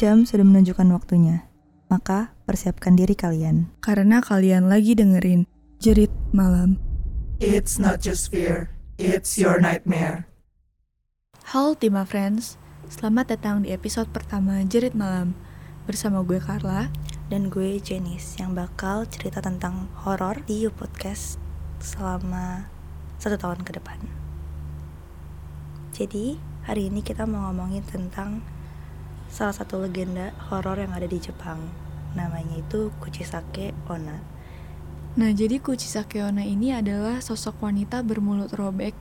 jam sudah menunjukkan waktunya. Maka persiapkan diri kalian. Karena kalian lagi dengerin Jerit Malam. It's not just fear, it's your nightmare. Halo Tima Friends, selamat datang di episode pertama Jerit Malam. Bersama gue Carla. Dan gue Janice yang bakal cerita tentang horor di You Podcast selama satu tahun ke depan. Jadi, hari ini kita mau ngomongin tentang salah satu legenda horor yang ada di Jepang. Namanya itu Kuchisake Onna. Nah, jadi Kuchisake Onna ini adalah sosok wanita bermulut robek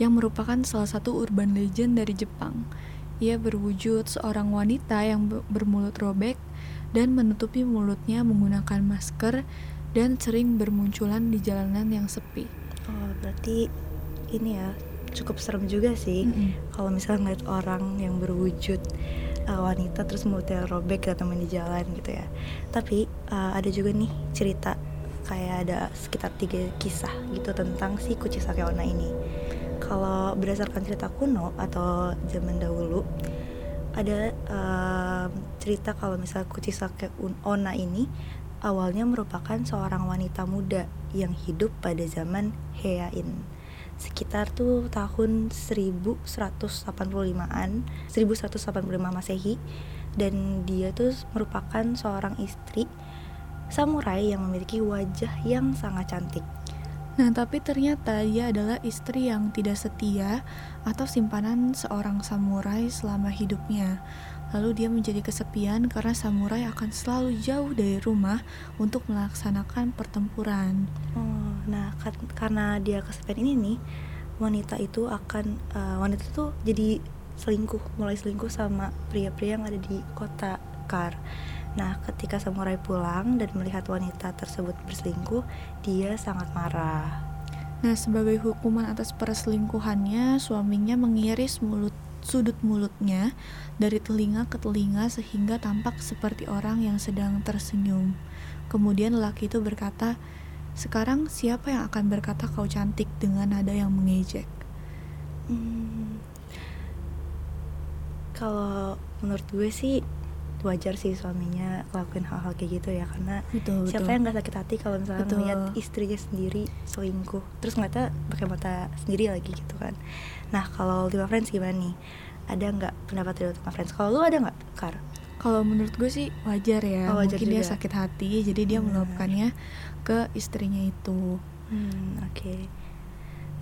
yang merupakan salah satu urban legend dari Jepang. Ia berwujud seorang wanita yang bermulut robek dan menutupi mulutnya menggunakan masker dan sering bermunculan di jalanan yang sepi. Oh, berarti ini ya cukup serem juga sih mm -hmm. kalau misalnya ngeliat orang yang berwujud uh, wanita terus mulutnya robek atau main di jalan gitu ya. Tapi uh, ada juga nih cerita kayak ada sekitar tiga kisah gitu tentang si Kuchisake Onna ini. Kalau berdasarkan cerita kuno atau zaman dahulu, ada uh, cerita kalau misalnya Kuchisake Onna ini awalnya merupakan seorang wanita muda yang hidup pada zaman Heian sekitar tuh tahun 1185-an 1185 Masehi dan dia tuh merupakan seorang istri samurai yang memiliki wajah yang sangat cantik Nah, tapi ternyata dia adalah istri yang tidak setia atau simpanan seorang samurai selama hidupnya. Lalu dia menjadi kesepian karena samurai akan selalu jauh dari rumah untuk melaksanakan pertempuran. Oh, nah karena dia kesepian ini nih, wanita itu akan uh, wanita itu jadi selingkuh, mulai selingkuh sama pria-pria yang ada di kota Kar. Nah, ketika samurai pulang dan melihat wanita tersebut berselingkuh, dia sangat marah. Nah, sebagai hukuman atas perselingkuhannya, suaminya mengiris mulut sudut mulutnya dari telinga ke telinga sehingga tampak seperti orang yang sedang tersenyum. Kemudian lelaki itu berkata, "Sekarang siapa yang akan berkata kau cantik dengan nada yang mengejek?" Hmm, kalau menurut gue sih wajar sih suaminya lakuin hal-hal kayak gitu ya karena betul, siapa betul. yang nggak sakit hati kalau misalnya betul. melihat istrinya sendiri selingkuh terus ngeliatnya pakai mata sendiri lagi gitu kan nah kalau lima friends gimana nih ada nggak pendapat dari lima friends kalau lu ada nggak kar kalau menurut gue sih wajar ya oh, wajar mungkin juga. dia sakit hati jadi dia hmm. meluapkannya ke istrinya itu hmm, oke okay.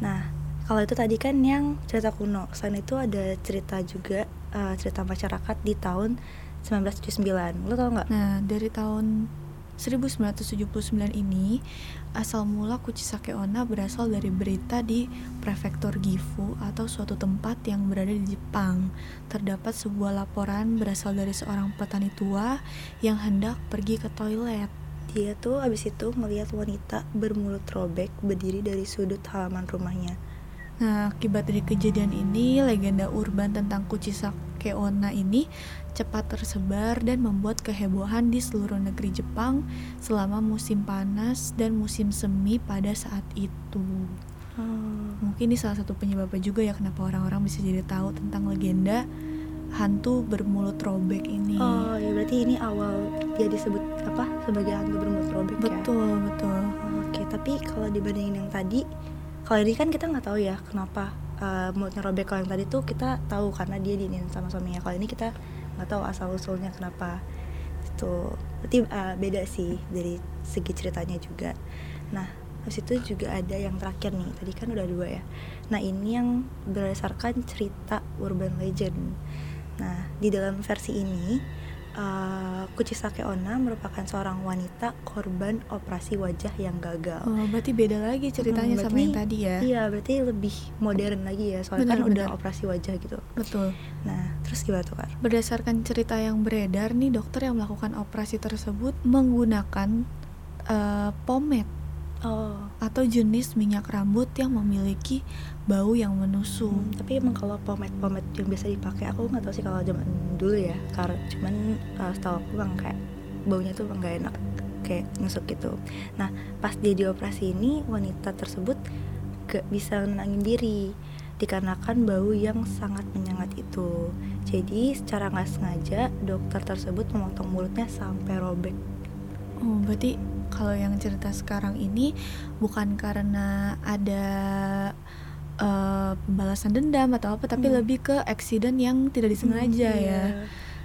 nah kalau itu tadi kan yang cerita kuno selain itu ada cerita juga uh, cerita masyarakat di tahun 1979 lo tau nggak nah dari tahun 1979 ini asal mula Kuchisake Onna berasal dari berita di prefektur Gifu atau suatu tempat yang berada di Jepang. Terdapat sebuah laporan berasal dari seorang petani tua yang hendak pergi ke toilet. Dia tuh abis itu melihat wanita bermulut robek berdiri dari sudut halaman rumahnya. Nah, akibat dari kejadian ini, legenda urban tentang Kuchisake Onna ini cepat tersebar dan membuat kehebohan di seluruh negeri Jepang selama musim panas dan musim semi pada saat itu. Hmm. Mungkin ini salah satu penyebabnya juga ya kenapa orang-orang bisa jadi tahu tentang legenda hantu bermulut robek ini. Oh, ya berarti ini awal dia disebut apa sebagai hantu bermulut robek betul, ya? Betul, betul. Oke, tapi kalau dibandingin yang tadi, kalau ini kan kita nggak tahu ya kenapa uh, mulutnya robek. Kalau yang tadi tuh kita tahu karena dia diinin sama suaminya. Kalau ini kita nggak tahu asal usulnya kenapa itu berarti uh, beda sih dari segi ceritanya juga nah habis itu juga ada yang terakhir nih tadi kan udah dua ya nah ini yang berdasarkan cerita urban legend nah di dalam versi ini uh, Kuchisake Onna merupakan seorang wanita korban operasi wajah yang gagal. Oh, berarti beda lagi ceritanya hmm, sama yang tadi ya? Iya, berarti lebih modern lagi ya, soalnya kan udah operasi wajah gitu. Betul. Nah, terus gimana tuh kan? Berdasarkan cerita yang beredar nih, dokter yang melakukan operasi tersebut menggunakan uh, pomade oh. atau jenis minyak rambut yang memiliki bau yang menusuk. Hmm, tapi emang kalau pomade pomade yang biasa dipakai aku nggak tahu sih kalau zaman dulu ya, karena cuman uh, setahu aku bang kayak baunya tuh bang gak enak kayak nusuk gitu. Nah pas dia dioperasi ini wanita tersebut gak bisa menangin diri dikarenakan bau yang sangat menyengat itu. Jadi secara nggak sengaja dokter tersebut memotong mulutnya sampai robek. Oh, berarti kalau yang cerita sekarang ini bukan karena ada uh, pembalasan dendam atau apa, tapi Hmm. lebih ke accident yang tidak disengaja Hmm, ya.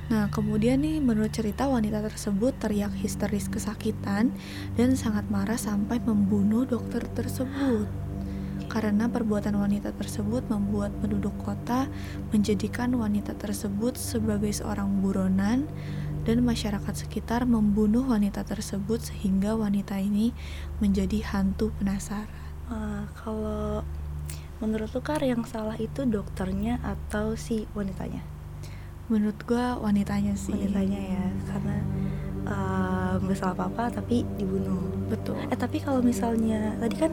Nah, kemudian nih menurut cerita wanita tersebut teriak histeris kesakitan dan sangat marah sampai membunuh dokter tersebut. Karena perbuatan wanita tersebut membuat penduduk kota menjadikan wanita tersebut sebagai seorang buronan dan masyarakat sekitar membunuh wanita tersebut sehingga wanita ini menjadi hantu penasaran. Eh, kalau menurut lu Kar yang salah itu dokternya atau si wanitanya? Menurut gua wanitanya sih. Wanitanya ya, karena eh, nggak salah apa-apa tapi dibunuh. Betul. Eh tapi kalau misalnya tadi kan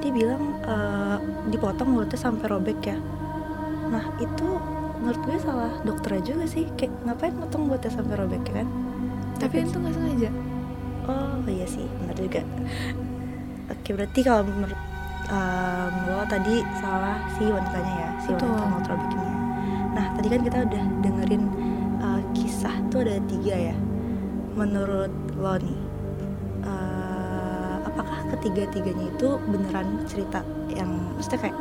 dia bilang eh, dipotong mulutnya sampai robek ya. Nah itu menurut gue salah dokternya juga sih. Kayak ngapain potong mulutnya sampai robek ya kan? Tapi itu nggak sengaja. Oh iya sih, benar juga. Oke berarti kalau menurut em, lo tadi salah si wanitanya ya, si Betul. wanita motor bikinnya. Nah tadi kan kita udah dengerin eh, kisah tuh ada tiga ya. Menurut lo nih, eh, apakah ketiga-tiganya itu beneran cerita yang maksudnya kayak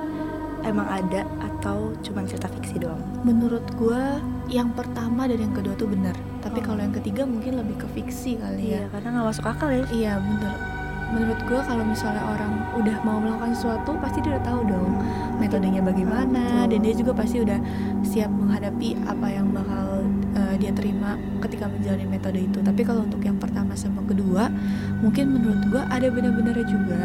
emang ada atau cuman cerita fiksi doang? Menurut gua yang pertama dan yang kedua tuh benar. Tapi Oh. kalau yang ketiga mungkin lebih ke fiksi kali ya. Iya karena nggak masuk akal ya. Iya bener. Menurut gua kalau misalnya orang udah mau melakukan sesuatu pasti dia udah tahu dong metodenya bagaimana Betul. dan dia juga pasti udah siap menghadapi apa yang bakal uh, dia terima ketika menjalani metode itu. Tapi kalau untuk yang pertama sama kedua mungkin menurut gua ada benar-benarnya juga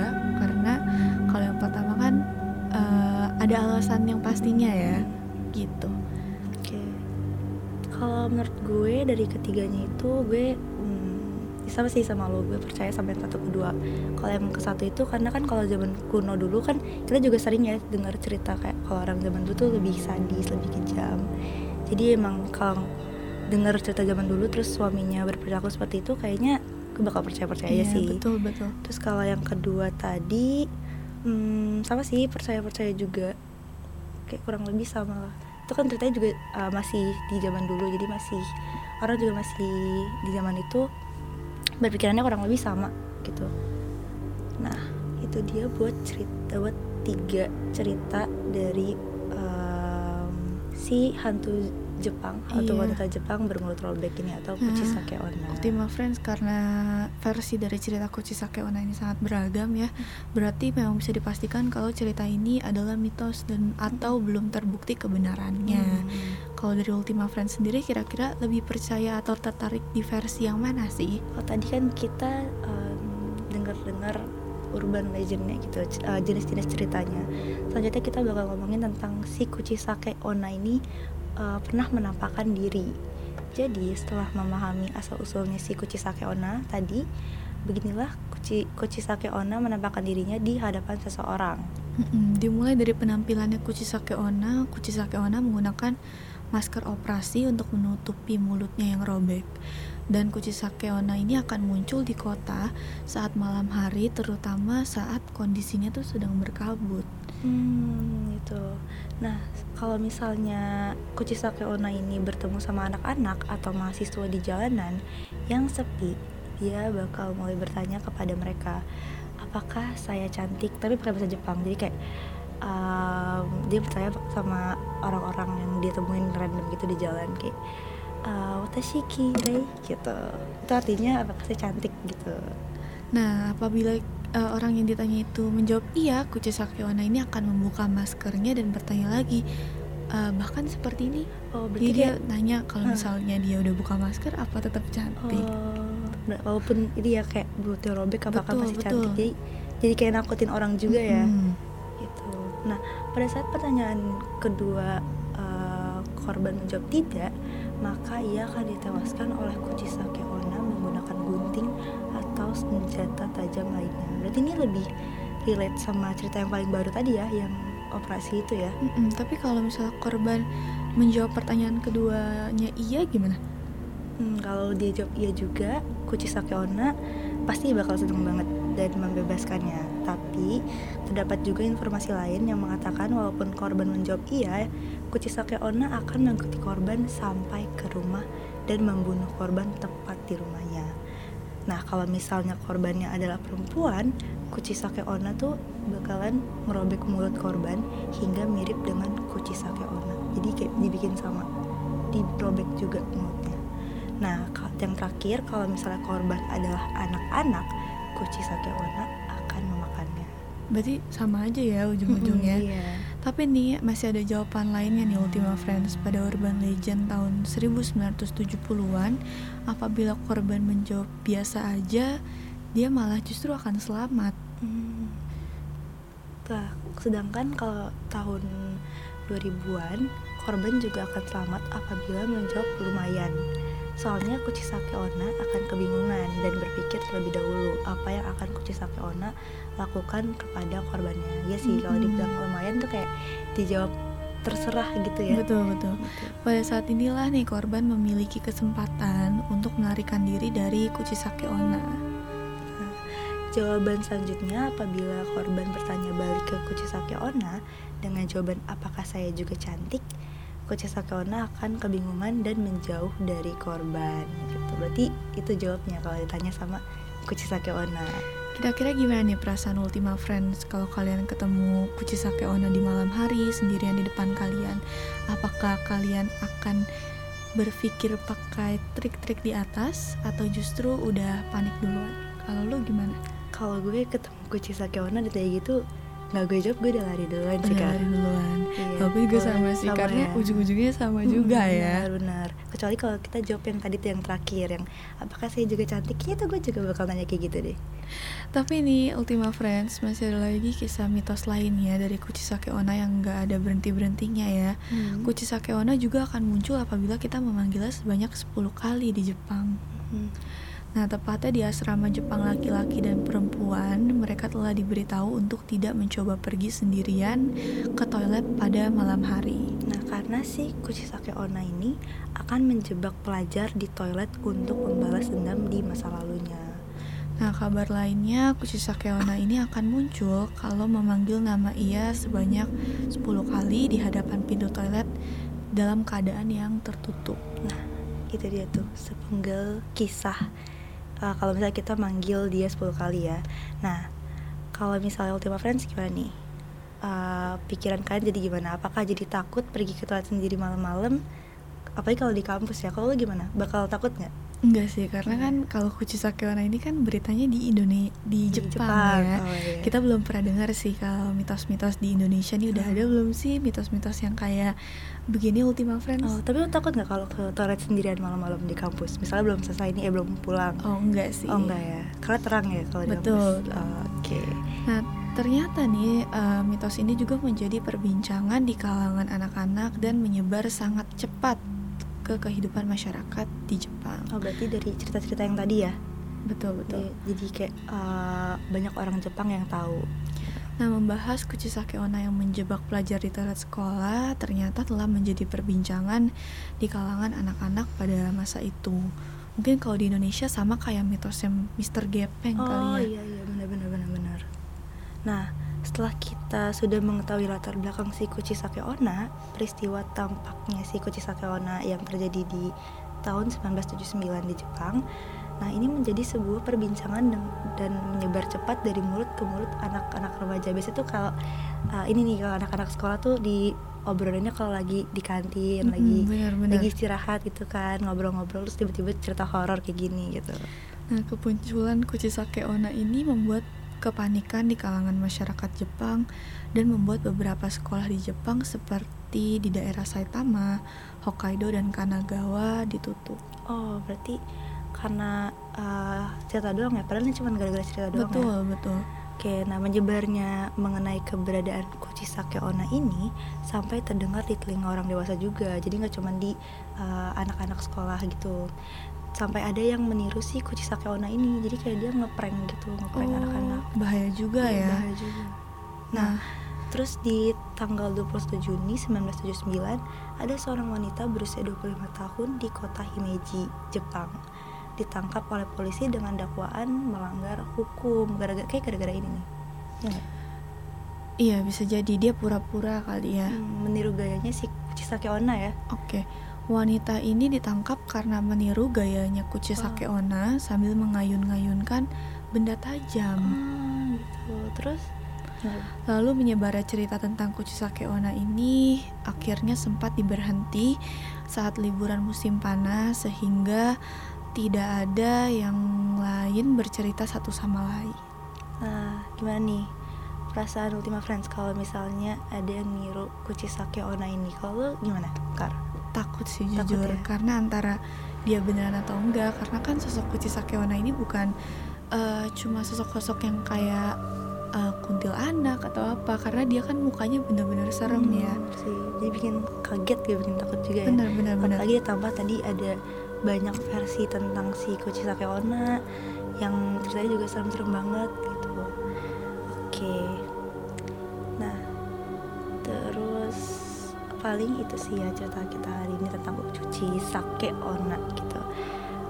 ada alasan yang pastinya ya gitu. Oke. Kalau menurut gue dari ketiganya itu gue hmm, sama sih sama lo gue percaya sama yang satu kedua. Kalau yang ke satu itu karena kan kalau zaman kuno dulu kan kita juga sering ya dengar cerita kayak kalau orang zaman dulu tuh lebih sadis, lebih kejam. Jadi emang kalau dengar cerita zaman dulu terus suaminya berperilaku seperti itu kayaknya gue bakal percaya-percaya Iya, sih. betul betul. Terus kalau yang kedua tadi hmm, sama sih percaya-percaya juga kayak kurang lebih sama lah. Itu kan ceritanya juga uh, masih di zaman dulu jadi masih orang juga masih di zaman itu berpikirannya kurang lebih sama gitu. Nah itu dia buat cerita buat tiga cerita dari um, si hantu Jepang Iya. wanita Jepang bermulut robek ini atau Nah, Kuchisake Onna. Ultima Friends karena versi dari cerita Kuchisake Onna ini sangat beragam ya Berarti memang bisa dipastikan kalau cerita ini adalah mitos dan atau belum terbukti kebenarannya Hmm. Kalau dari Ultima Friends sendiri kira-kira lebih percaya atau tertarik di versi yang mana sih? Kalau tadi kan kita em, dengar-dengar urban legendnya gitu, eh, jenis-jenis ceritanya. Selanjutnya kita bakal ngomongin tentang si Kuchisake Onna ini eh, pernah menampakkan diri. Jadi setelah memahami asal usulnya si Kuchisake Onna tadi, beginilah Kuchi, Kuchisake Onna menampakkan dirinya di hadapan seseorang. Dimulai dari penampilannya Kuchisake Onna Kuchisake Onna menggunakan masker operasi untuk menutupi mulutnya yang robek dan Kuchisake Onna ini akan muncul di kota saat malam hari terutama saat kondisinya tuh sedang berkabut Hmm, gitu. Nah, kalau misalnya Kuchisake Onna ini bertemu sama anak-anak atau mahasiswa di jalanan yang sepi, dia bakal mulai bertanya kepada mereka, apakah saya cantik? Tapi pakai bahasa Jepang, jadi kayak um, dia bertanya sama orang-orang yang dia temuin random gitu di jalan kayak uh, watashi kirei gitu. Itu artinya apakah saya cantik gitu. Nah, apabila uh, orang yang ditanya itu menjawab iya, Kuchisake Onna ini akan membuka maskernya dan bertanya lagi. Uh, bahkan seperti ini, Oh, jadi dia nanya Ah. kalau misalnya dia udah buka masker, apa tetap cantik? Oh, ber- walaupun ini ya kayak mulutnya robek apakah Betul, masih betul. cantik jadi jadi kayak nakutin orang juga ya Mm-mm. gitu nah pada saat pertanyaan kedua eh, korban menjawab tidak maka ia akan ditewaskan oleh menggunakan gunting senjata tajam lainnya berarti ini lebih relate sama cerita yang paling baru tadi ya yang operasi itu ya Mm-mm, tapi kalau misalnya korban menjawab pertanyaan keduanya iya gimana? Hmm, kalau dia jawab iya juga, Kuchisake Onna pasti bakal seneng banget dan membebaskannya. Tapi terdapat juga informasi lain yang mengatakan walaupun korban menjawab iya, Kuchisake Onna akan mengikuti korban sampai ke rumah dan membunuh korban tepat di rumahnya. Nah, kalau misalnya korbannya adalah perempuan, Kuchisake Onna tuh bakalan merobek mulut korban hingga mirip dengan Kuchisake Onna. Jadi kayak dibikin sama, dirobek juga mulutnya. Nah, yang terakhir kalau misalnya korban adalah anak-anak, Kuchisake Onna akan memakannya. Berarti sama aja ya ujung-ujungnya. Mm, iya. Tapi nih masih ada jawaban lainnya nih Ultima Friends pada urban legend tahun 1970-an apabila korban menjawab biasa aja dia malah justru akan selamat. Hmm. Nah, sedangkan kalau tahun 2000-an, korban juga akan selamat apabila menjawab lumayan. Soalnya Kuchisake Onna akan kebingungan dan berpikir terlebih dahulu apa yang akan Kuchisake Onna lakukan kepada korbannya. Ya sih, kalau Mm-mm. dibilang lumayan tuh kayak dijawab terserah gitu ya. Betul betul. Gitu. Pada saat inilah nih korban memiliki kesempatan untuk melarikan diri dari Kuchisake Onna. Jawaban selanjutnya apabila korban bertanya balik ke Kuchisake Onna dengan jawaban apakah saya juga cantik, Kuchisake Onna akan kebingungan dan menjauh dari korban. Gitu. Berarti itu jawabnya kalau ditanya sama Kuchisake Onna. Kira-kira gimana nih perasaan Ultima Friends kalau kalian ketemu Kuchisake Onna di malam hari sendirian di depan kalian? Apakah kalian akan berpikir pakai trik-trik di atas atau justru udah panik duluan? Kalau lu gimana? Kalau gue ketemu Kuchisake Onna ditanya gitu, nggak gue jawab gue udah lari duluan sih Udah lari duluan. Iya, Tapi juga kalau sama sih karena ya. ujung-ujungnya sama Hmm, juga ya. Benar, Kecuali kalau kita jawab yang tadi tuh yang terakhir yang apakah saya juga cantik? Ya itu gue juga bakal nanya kayak gitu deh. Tapi nih Ultima Friends masih ada lagi kisah mitos lainnya dari Kuchisake Onna yang nggak ada berhenti-berhentinya ya. Hmm. Kuchisake Onna juga akan muncul apabila kita memanggilnya sebanyak 10 kali di Jepang. Hmm. Nah, tepatnya di asrama Jepang laki-laki dan perempuan, mereka telah diberitahu untuk tidak mencoba pergi sendirian ke toilet pada malam hari. Nah, karena si Kuchisake Onna ini akan menjebak pelajar di toilet untuk membalas dendam di masa lalunya. Nah, kabar lainnya, Kuchisake Onna ini akan muncul kalau memanggil nama ia sebanyak 10 kali di hadapan pintu toilet dalam keadaan yang tertutup. Nah, itu dia tuh sepenggal kisah. Uh, kalau misalnya kita manggil dia 10 kali ya. Nah, kalau misalnya Ultima Friends gimana nih? Uh, pikiran kalian jadi gimana? Apakah jadi takut pergi ke toilet sendiri malam-malam? Apalagi kalau di kampus ya. Kalau gimana? Bakal takut nggak? Enggak sih, karena kan kalau Kuchisake Onna ini kan beritanya di Indonesia di Jepang, ya. Oh, iya. Kita belum pernah dengar sih kalau mitos-mitos di Indonesia nih udah ada belum sih mitos-mitos yang kayak begini Ultima Friends? Oh, tapi lu takut nggak kalau ke toilet sendirian malam-malam di kampus? Misalnya belum selesai nih, eh belum pulang. Oh, enggak sih. Oh enggak ya, karena terang ya kalau di Betul. kampus. Oh, Oke. Nah, ternyata nih eh, mitos ini juga menjadi perbincangan di kalangan anak-anak dan menyebar sangat cepat ke kehidupan masyarakat di Jepang. Oh berarti dari cerita-cerita yang tadi ya? Betul betul. Jadi, jadi kayak eh, banyak orang Jepang yang tahu. Nah, membahas Kuchisake Onna yang menjebak pelajar di toilet sekolah ternyata telah menjadi perbincangan di kalangan anak-anak pada masa itu. Mungkin kalau di Indonesia sama kayak mitosnya Mr. Gepeng oh kali ya. iya iya benar benar benar benar. Nah setelah kita sudah mengetahui latar belakang si Kuchisake Onna, peristiwa tampaknya si Kuchisake Onna yang terjadi di tahun 1979 di Jepang. Nah ini menjadi sebuah perbincangan dan, dan menyebar cepat dari mulut ke mulut anak-anak remaja. Biasanya tuh kalau uh, ini nih kalau anak-anak sekolah tuh di obrolannya kalau lagi di kantin, Mm-mm, lagi benar-benar. lagi istirahat gitu kan ngobrol-ngobrol terus tiba-tiba cerita horor kayak gini gitu. Nah, kemunculan Kuchisake Onna ini membuat kepanikan di kalangan masyarakat Jepang dan membuat beberapa sekolah di Jepang seperti di daerah Saitama, Hokkaido, dan Kanagawa ditutup. Oh, berarti karena uh, cerita doang ya? Padahal ini cuma gara-gara cerita doang betul, ya? betul. Oke, nah menyebarnya mengenai keberadaan Kuchisake Onna ini sampai terdengar di telinga orang dewasa juga. Jadi nggak cuma di uh, anak-anak sekolah gitu. Sampai ada yang meniru si Kuchisake Onna ini. Jadi kayak dia ngeprank gitu, ngeprank anak-anak. bahaya juga Iya, ya. bahaya juga. Nah, terus di tanggal 21 Juni 1979 ada seorang wanita berusia 25 tahun di kota Himeji, Jepang. ditangkap oleh polisi dengan dakwaan melanggar hukum gara-gara kayak gara-gara ini nih ya? Iya bisa jadi dia pura-pura kali ya. Hmm, meniru gayanya si Kuchisake Onna ya Oke, wanita ini ditangkap karena meniru gayanya Kuchisake Oh. Onna sambil mengayun-ngayunkan benda tajam. ah gitu terus? Lalu menyebarnya cerita tentang Kuchisake Onna ini akhirnya sempat diberhenti saat liburan musim panas sehingga tidak ada yang lain bercerita satu sama lain. Nah, gimana nih perasaan Ultima Friends kalau misalnya ada yang niru Kuchisake Onna ini? Kalau gimana, Kar? Takut sih Takut jujur ya? karena antara dia beneran atau enggak karena kan sosok Kuchisake Onna ini bukan eh, cuma sosok-sosok yang kayak eh, kuntilanak atau apa karena dia kan mukanya bener-bener serem ya. Hmm, sih. Jadi bikin kaget gitu, bikin takut juga ya. Bener bener bener. Apalagi ditambah tadi ada banyak versi tentang si Kuchisake Onna yang ceritanya juga serem-serem banget paling itu sih ya cerita kita hari ini tentang Kuchisake Onna gitu.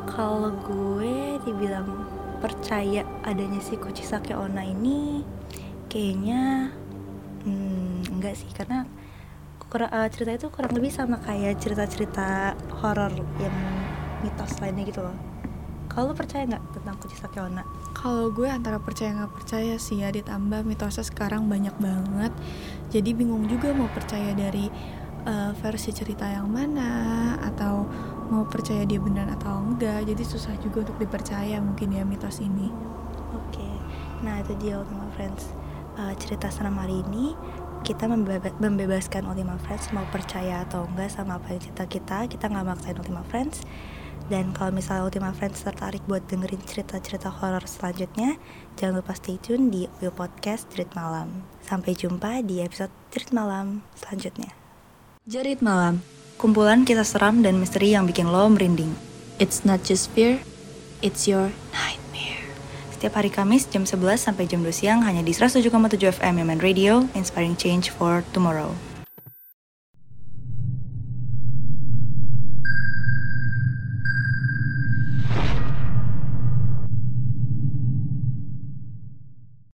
Kalau gue dibilang percaya adanya si Kuchisake Onna ini kayaknya hmm, enggak sih karena kura- eh, cerita itu kurang lebih sama kayak cerita-cerita horor yang mitos lainnya gitu loh. Kalau percaya nggak tentang Kuchisake Onna? Kalau gue antara percaya nggak percaya sih ya ditambah mitosnya sekarang banyak banget. Jadi bingung juga mau percaya dari eh, versi cerita yang mana atau mau percaya dia benar atau enggak. Jadi susah juga untuk dipercaya mungkin ya mitos ini. Oke, nah itu dia Ultima Friends. Eh, cerita serem hari ini kita membeba- membebaskan Ultima Friends mau percaya atau enggak sama apa yang cerita kita. Kita nggak maksain Ultima Friends. Dan kalau misalnya Ultima Friends tertarik buat dengerin cerita-cerita horor selanjutnya jangan lupa stay tune di Will Podcast Jerit Malam. Sampai jumpa di episode Jerit Malam selanjutnya Jerit Malam. kumpulan kisah seram dan misteri yang bikin lo merinding It's not just fear, it's your nightmare. Setiap hari Kamis jam 11 sampai jam 2 siang hanya di 107,7 FM Yaman Radio, inspiring change for tomorrow.